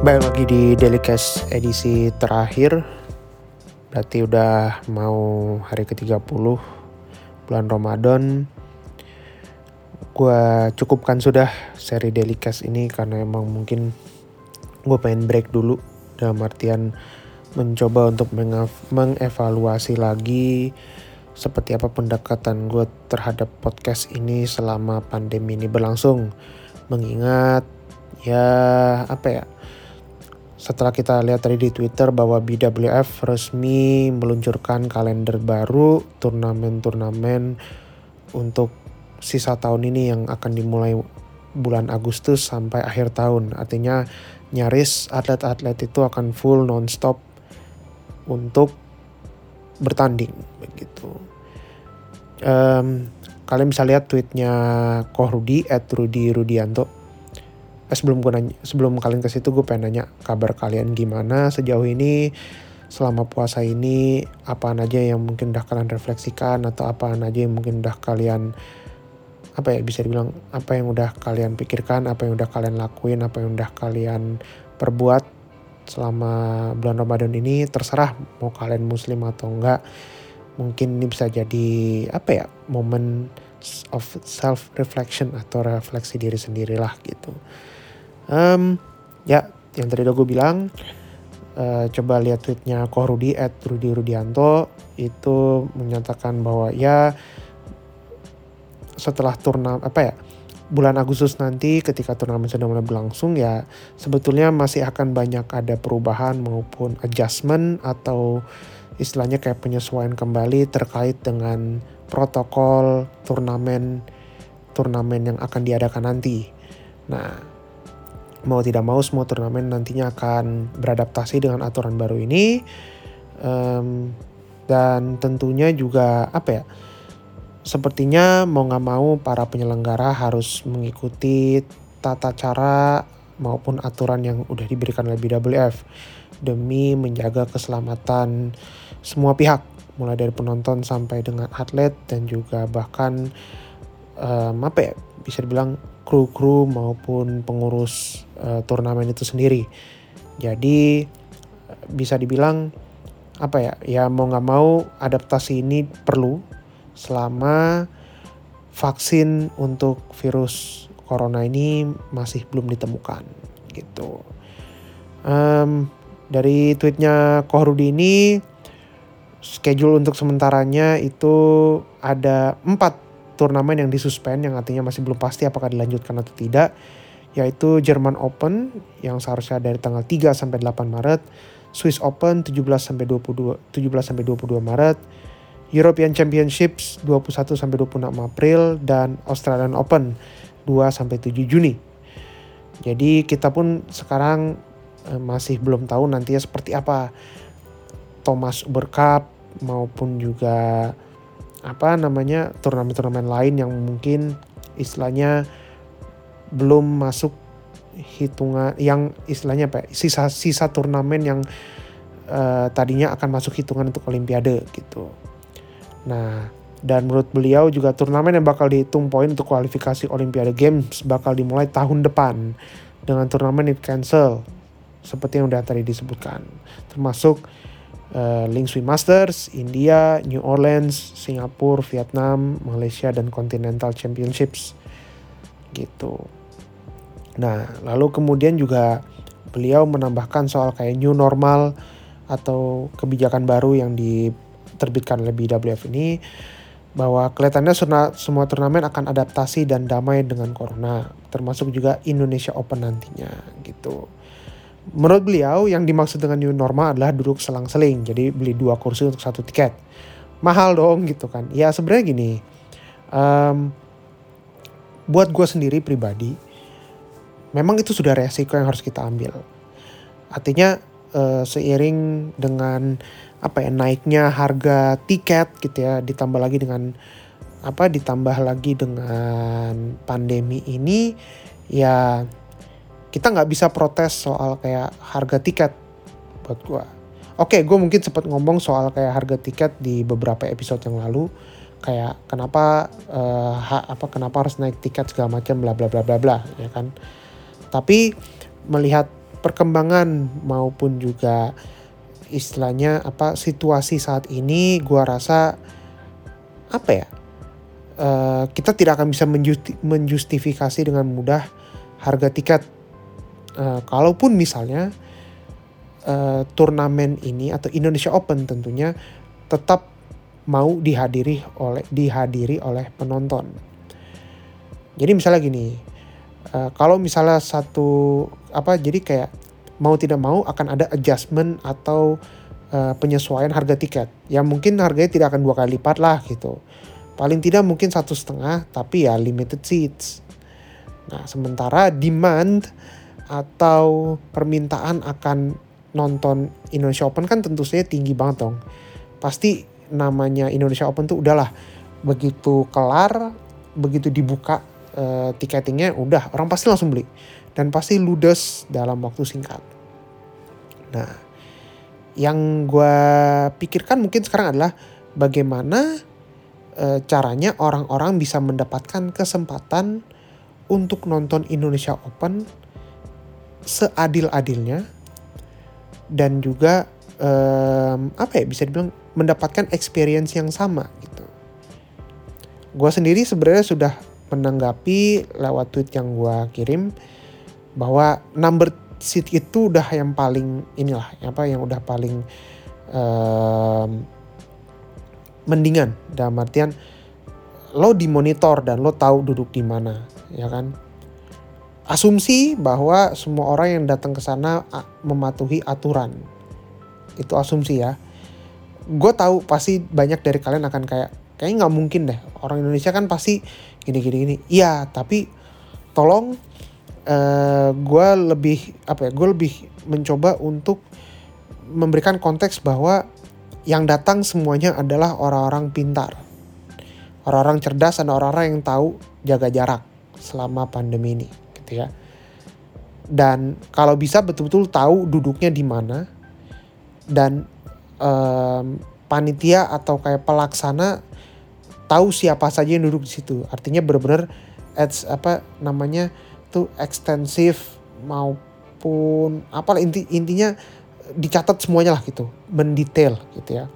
Baik lagi di Dailycast edisi terakhir. Berarti udah mau hari ke-30 bulan Ramadan. Gue cukupkan sudah seri Dailycast ini karena emang mungkin gue pengen break dulu. Dalam artian mencoba untuk mengevaluasi lagi seperti apa pendekatan gue terhadap podcast ini selama pandemi ini berlangsung. Mengingat ya apa ya setelah kita lihat tadi di Twitter bahwa BWF resmi meluncurkan kalender baru turnamen-turnamen untuk sisa tahun ini yang akan dimulai bulan Agustus sampai akhir tahun. Artinya nyaris atlet-atlet itu akan full non-stop untuk bertanding begitu. Um, kalian bisa lihat tweetnya Kohrudi at Rudi Rudianto eh, sebelum gue nanya sebelum kalian ke situ gue pengen nanya kabar kalian gimana sejauh ini selama puasa ini apa aja yang mungkin udah kalian refleksikan atau apa aja yang mungkin udah kalian apa ya bisa dibilang apa yang udah kalian pikirkan apa yang udah kalian lakuin apa yang udah kalian perbuat selama bulan Ramadan ini terserah mau kalian muslim atau enggak. Mungkin ini bisa jadi apa ya momen of self reflection atau refleksi diri sendirilah gitu Um, ya, yang tadi udah gue bilang, uh, coba lihat tweetnya Kohrudi at Rudi Rudianto itu menyatakan bahwa ya setelah turnamen apa ya bulan Agustus nanti ketika turnamen sudah mulai berlangsung ya sebetulnya masih akan banyak ada perubahan maupun adjustment atau istilahnya kayak penyesuaian kembali terkait dengan protokol turnamen turnamen yang akan diadakan nanti. Nah, mau tidak mau semua turnamen nantinya akan beradaptasi dengan aturan baru ini. Um, dan tentunya juga apa ya sepertinya mau nggak mau para penyelenggara harus mengikuti tata cara maupun aturan yang udah diberikan oleh BWF demi menjaga keselamatan semua pihak mulai dari penonton sampai dengan atlet dan juga bahkan um, apa ya bisa dibilang kru-kru maupun pengurus uh, turnamen itu sendiri. Jadi bisa dibilang apa ya ya mau nggak mau adaptasi ini perlu selama vaksin untuk virus corona ini masih belum ditemukan gitu. Um, dari tweetnya Kohrudi ini schedule untuk sementaranya itu ada empat turnamen yang disuspend yang artinya masih belum pasti apakah dilanjutkan atau tidak yaitu German Open yang seharusnya dari tanggal 3 sampai 8 Maret, Swiss Open 17 sampai 22 17 sampai 22 Maret, European Championships 21 sampai 26 April dan Australian Open 2 sampai 7 Juni. Jadi kita pun sekarang eh, masih belum tahu nantinya seperti apa Thomas Uber Cup maupun juga apa namanya turnamen-turnamen lain yang mungkin istilahnya belum masuk hitungan yang istilahnya apa ya, sisa sisa turnamen yang uh, tadinya akan masuk hitungan untuk olimpiade gitu. Nah, dan menurut beliau juga turnamen yang bakal dihitung poin untuk kualifikasi Olimpiade Games bakal dimulai tahun depan dengan turnamen itu cancel seperti yang udah tadi disebutkan. Termasuk uh, Link Swim Masters, India, New Orleans, Singapura, Vietnam, Malaysia dan Continental Championships gitu. Nah, lalu kemudian juga beliau menambahkan soal kayak new normal atau kebijakan baru yang diterbitkan oleh BWF ini bahwa kelihatannya semua turnamen akan adaptasi dan damai dengan corona, termasuk juga Indonesia Open nantinya gitu. Menurut beliau yang dimaksud dengan new normal adalah duduk selang-seling. Jadi beli dua kursi untuk satu tiket. Mahal dong gitu kan. Ya sebenarnya gini. Um, buat gue sendiri pribadi. Memang itu sudah resiko yang harus kita ambil. Artinya uh, seiring dengan apa ya naiknya harga tiket gitu ya ditambah lagi dengan apa ditambah lagi dengan pandemi ini ya kita nggak bisa protes soal kayak harga tiket buat gue. Oke, gue mungkin sempat ngomong soal kayak harga tiket di beberapa episode yang lalu, kayak kenapa uh, ha, apa kenapa harus naik tiket segala macam bla bla bla bla bla ya kan. Tapi melihat perkembangan maupun juga istilahnya apa situasi saat ini gua rasa apa ya uh, kita tidak akan bisa menjusti menjustifikasi dengan mudah harga tiket uh, kalaupun misalnya uh, turnamen ini atau Indonesia Open tentunya tetap mau dihadiri oleh dihadiri oleh penonton jadi misalnya gini uh, kalau misalnya satu apa jadi kayak mau tidak mau akan ada adjustment atau uh, penyesuaian harga tiket. Ya mungkin harganya tidak akan dua kali lipat lah gitu. Paling tidak mungkin satu setengah, tapi ya limited seats. Nah sementara demand atau permintaan akan nonton Indonesia Open kan tentu saja tinggi banget dong. Pasti namanya Indonesia Open tuh udahlah begitu kelar, begitu dibuka uh, tiketingnya udah orang pasti langsung beli dan pasti ludes dalam waktu singkat. Nah, yang gue pikirkan mungkin sekarang adalah bagaimana e, caranya orang-orang bisa mendapatkan kesempatan untuk nonton Indonesia Open seadil-adilnya dan juga e, apa ya bisa dibilang mendapatkan experience yang sama gitu. Gue sendiri sebenarnya sudah menanggapi lewat tweet yang gue kirim bahwa number seat itu udah yang paling inilah apa yang udah paling um, mendingan dalam artian lo dimonitor dan lo tahu duduk di mana ya kan asumsi bahwa semua orang yang datang ke sana mematuhi aturan. Itu asumsi ya. Gue tahu pasti banyak dari kalian akan kayak kayaknya nggak mungkin deh orang Indonesia kan pasti gini gini gini. Iya tapi tolong uh, eh, gue lebih apa ya gue lebih mencoba untuk memberikan konteks bahwa yang datang semuanya adalah orang-orang pintar. Orang-orang cerdas dan orang-orang yang tahu jaga jarak selama pandemi ini gitu ya. Dan kalau bisa betul-betul tahu duduknya di mana dan um, panitia atau kayak pelaksana tahu siapa saja yang duduk di situ. Artinya benar-benar apa namanya itu ekstensif maupun apa inti intinya dicatat semuanya lah gitu mendetail gitu ya.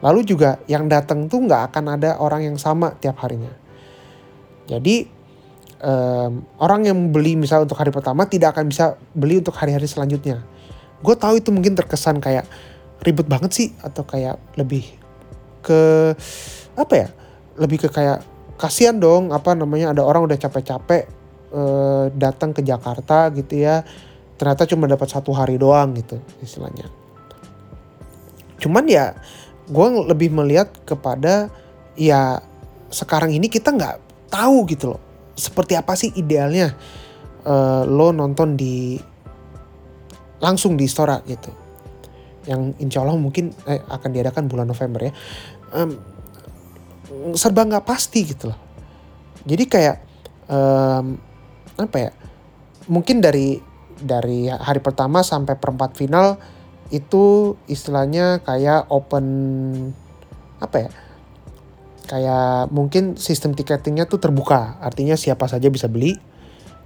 Lalu juga yang datang tuh nggak akan ada orang yang sama tiap harinya. Jadi um, orang yang beli misal untuk hari pertama tidak akan bisa beli untuk hari-hari selanjutnya. Gue tahu itu mungkin terkesan kayak ribet banget sih atau kayak lebih ke apa ya lebih ke kayak kasihan dong apa namanya ada orang udah capek-capek uh, datang ke Jakarta gitu ya ternyata cuma dapat satu hari doang gitu istilahnya. Cuman ya gue lebih melihat kepada ya sekarang ini kita nggak tahu gitu loh seperti apa sih idealnya uh, lo nonton di langsung di Istora gitu? Yang insya Allah mungkin eh, akan diadakan bulan November ya. Um, serba nggak pasti gitu loh. Jadi kayak um, apa ya mungkin dari dari hari pertama sampai perempat final itu istilahnya kayak open apa ya kayak mungkin sistem tiketingnya tuh terbuka. Artinya siapa saja bisa beli.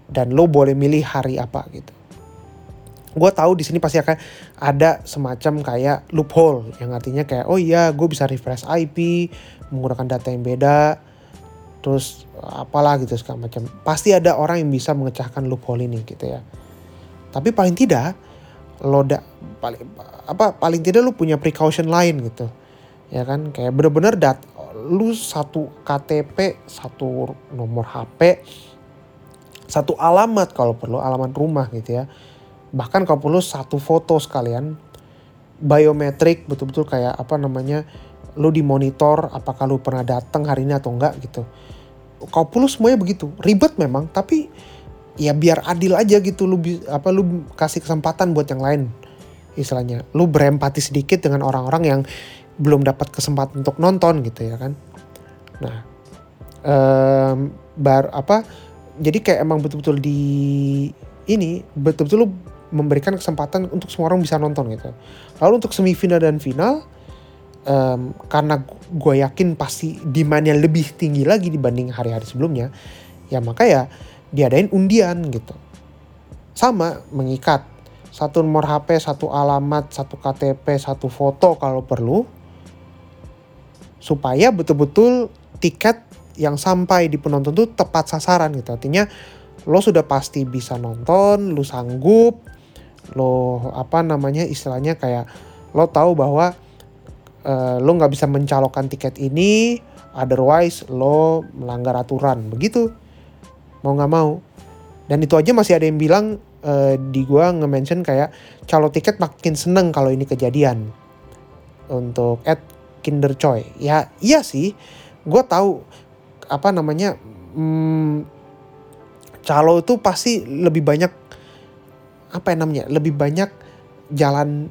Dan lo boleh milih hari apa gitu. Gue tahu di sini pasti akan ada semacam kayak loophole. Yang artinya kayak oh iya gue bisa refresh IP menggunakan data yang beda. Terus apalah gitu segala macam. Pasti ada orang yang bisa mengecahkan loophole ini gitu ya. Tapi paling tidak lo da, paling apa paling tidak lu punya precaution lain gitu. Ya kan? Kayak bener-bener dat lu satu KTP satu nomor HP satu alamat kalau perlu alamat rumah gitu ya. Bahkan kalau perlu satu foto sekalian biometrik betul-betul kayak apa namanya lu dimonitor apakah lu pernah datang hari ini atau enggak gitu. Kau puluh semuanya begitu ribet memang tapi ya biar adil aja gitu lu apa lu kasih kesempatan buat yang lain istilahnya. Lu berempati sedikit dengan orang-orang yang belum dapat kesempatan untuk nonton gitu ya kan. Nah um, bar apa jadi kayak emang betul-betul di ini betul-betul memberikan kesempatan untuk semua orang bisa nonton gitu. Lalu untuk semifinal dan final um, karena gue yakin pasti demandnya lebih tinggi lagi dibanding hari-hari sebelumnya ya maka ya diadain undian gitu. Sama mengikat. Satu nomor HP, satu alamat, satu KTP, satu foto kalau perlu. Supaya betul-betul tiket yang sampai di penonton itu tepat sasaran gitu. Artinya lo sudah pasti bisa nonton, lo sanggup, lo apa namanya istilahnya kayak lo tahu bahwa uh, lo nggak bisa mencalonkan tiket ini, otherwise lo melanggar aturan begitu. Mau nggak mau. Dan itu aja masih ada yang bilang uh, di gua nge-mention kayak calo tiket makin seneng kalau ini kejadian untuk at Kinder Choi. Ya iya sih, gue tahu apa namanya hmm, calo itu pasti lebih banyak apa yang namanya lebih banyak jalan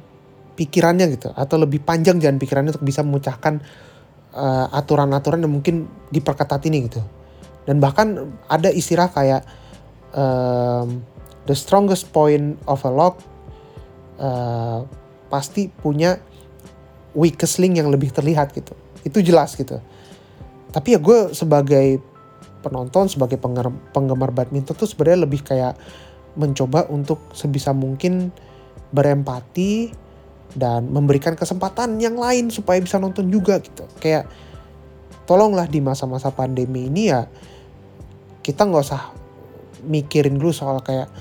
pikirannya gitu atau lebih panjang jalan pikirannya untuk bisa memecahkan uh, aturan-aturan yang mungkin diperketat ini gitu dan bahkan ada istilah kayak um, the strongest point of a lock uh, pasti punya weakest link yang lebih terlihat gitu. Itu jelas gitu. Tapi ya gue sebagai penonton, sebagai penggemar, badminton tuh sebenarnya lebih kayak mencoba untuk sebisa mungkin berempati dan memberikan kesempatan yang lain supaya bisa nonton juga gitu. Kayak tolonglah di masa-masa pandemi ini ya kita nggak usah mikirin dulu soal kayak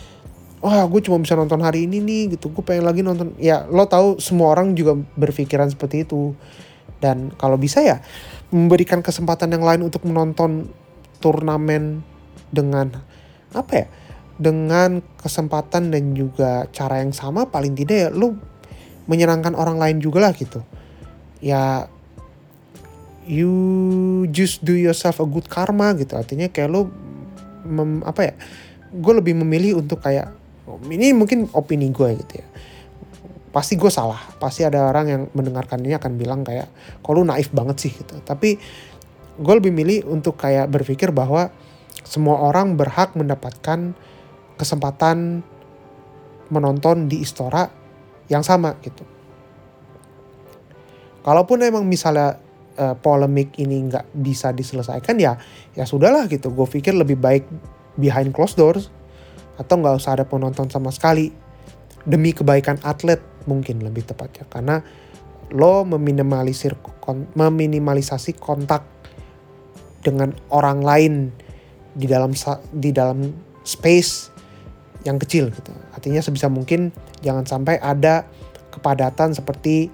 wah gue cuma bisa nonton hari ini nih gitu. Gue pengen lagi nonton. Ya lo tahu semua orang juga berpikiran seperti itu. Dan kalau bisa ya memberikan kesempatan yang lain untuk menonton turnamen dengan apa ya dengan kesempatan dan juga cara yang sama paling tidak ya lo menyenangkan orang lain juga lah gitu. Ya you just do yourself a good karma gitu. Artinya kayak lo mem, apa ya gue lebih memilih untuk kayak ini mungkin opini gue gitu ya. Pasti gue salah. Pasti ada orang yang mendengarkan ini akan bilang kayak lu naif banget sih gitu. Tapi gue lebih milih untuk kayak berpikir bahwa semua orang berhak mendapatkan kesempatan menonton di Istora yang sama gitu. Kalaupun emang misalnya uh, polemik ini nggak bisa diselesaikan ya ya sudahlah gitu. Gue pikir lebih baik behind closed doors atau nggak usah ada penonton sama sekali. Demi kebaikan atlet mungkin lebih tepatnya. Karena lo meminimalisir meminimalisasi kontak dengan orang lain di dalam di dalam space yang kecil gitu. Artinya sebisa mungkin jangan sampai ada kepadatan seperti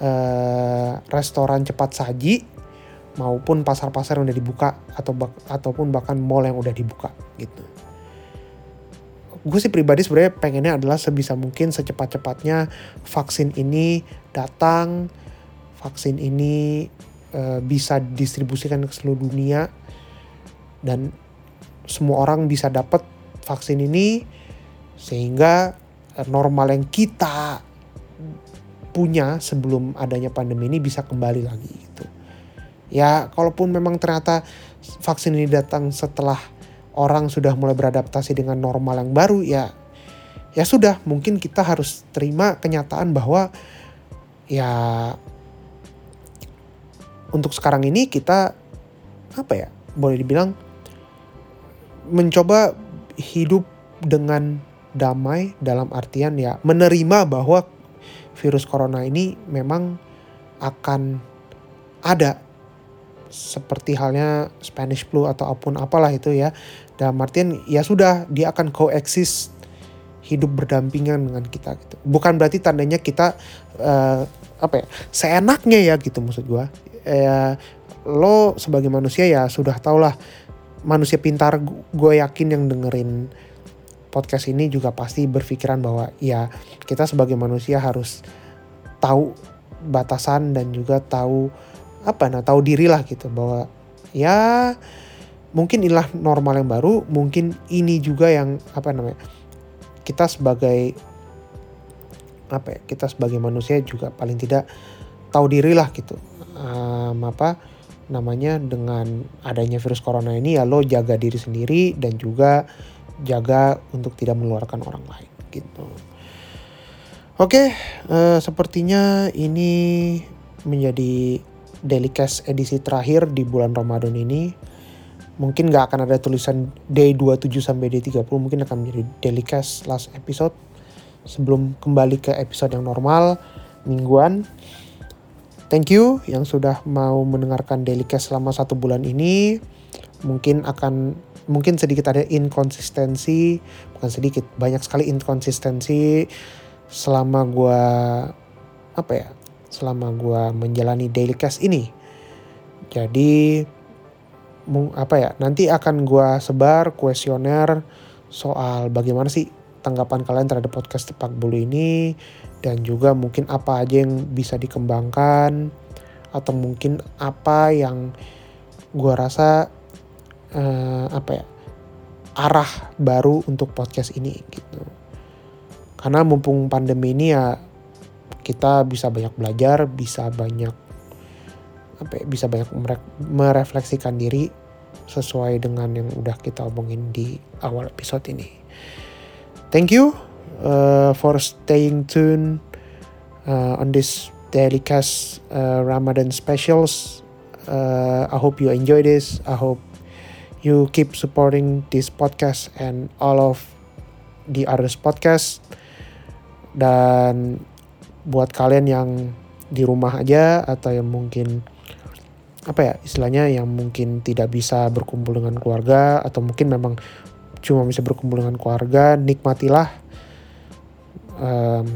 uh, restoran cepat saji maupun pasar-pasar yang udah dibuka atau ataupun bahkan mall yang udah dibuka gitu gue sih pribadi sebenarnya pengennya adalah sebisa mungkin secepat-cepatnya vaksin ini datang, vaksin ini uh, bisa distribusikan ke seluruh dunia dan semua orang bisa dapat vaksin ini sehingga uh, normal yang kita punya sebelum adanya pandemi ini bisa kembali lagi gitu. Ya, kalaupun memang ternyata vaksin ini datang setelah orang sudah mulai beradaptasi dengan normal yang baru ya ya sudah mungkin kita harus terima kenyataan bahwa ya untuk sekarang ini kita apa ya boleh dibilang mencoba hidup dengan damai dalam artian ya menerima bahwa virus corona ini memang akan ada seperti halnya Spanish flu atau apa pun apalah itu ya. Dalam artian ya sudah dia akan coexist hidup berdampingan dengan kita gitu. Bukan berarti tandanya kita uh, apa ya seenaknya ya gitu maksud gue. Ya, lo sebagai manusia ya sudah tau lah manusia pintar gue yakin yang dengerin podcast ini juga pasti berpikiran bahwa ya kita sebagai manusia harus tahu batasan dan juga tahu apa nah tahu diri lah gitu bahwa ya mungkin inilah normal yang baru mungkin ini juga yang apa namanya kita sebagai apa ya kita sebagai manusia juga paling tidak tahu diri lah gitu um, apa namanya dengan adanya virus corona ini ya lo jaga diri sendiri dan juga jaga untuk tidak meluarkan orang lain gitu oke uh, sepertinya ini menjadi Daily Cash edisi terakhir di bulan Ramadan ini. Mungkin gak akan ada tulisan day 27 sampai day 30, mungkin akan menjadi Daily Cash last episode. sebelum kembali ke episode yang normal mingguan. Thank you yang sudah mau mendengarkan Daily Cash selama satu bulan ini. Mungkin akan mungkin sedikit ada inkonsistensi, bukan sedikit, banyak sekali inkonsistensi selama gue apa ya, selama gue menjalani Daily Cash ini. Jadi apa ya nanti akan gue sebar kuesioner soal bagaimana sih tanggapan kalian terhadap podcast tepak bulu ini dan juga mungkin apa aja yang bisa dikembangkan atau mungkin apa yang gue rasa uh, apa ya arah baru untuk podcast ini gitu. Karena mumpung pandemi ini ya kita bisa banyak belajar bisa banyak apa bisa banyak merefleksikan diri sesuai dengan yang udah kita omongin di awal episode ini thank you uh, for staying tuned uh, on this daily cast uh, Ramadan specials. Uh, I hope you enjoy this. I hope you keep supporting this podcast and all of the others podcast. Dan buat kalian yang di rumah aja atau yang mungkin apa ya istilahnya yang mungkin tidak bisa berkumpul dengan keluarga atau mungkin memang cuma bisa berkumpul dengan keluarga nikmatilah um,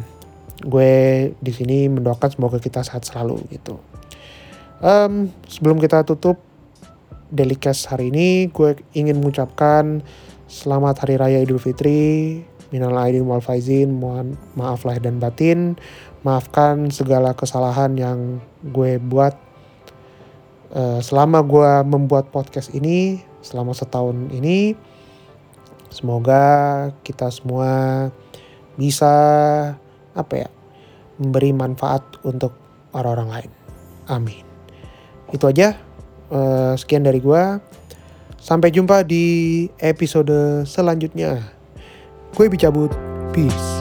gue di sini mendoakan semoga kita sehat selalu gitu. Um, sebelum kita tutup Delikes hari ini, gue ingin mengucapkan selamat Hari Raya Idul Fitri, minal aidin wal faizin, mohon maaf lahir dan batin, maafkan segala kesalahan yang gue buat uh, selama gue membuat podcast ini, selama setahun ini. Semoga kita semua bisa apa ya memberi manfaat untuk orang-orang lain. Amin. Itu aja. Uh, sekian dari gua. Sampai jumpa di episode selanjutnya. Gue bicabut. Peace.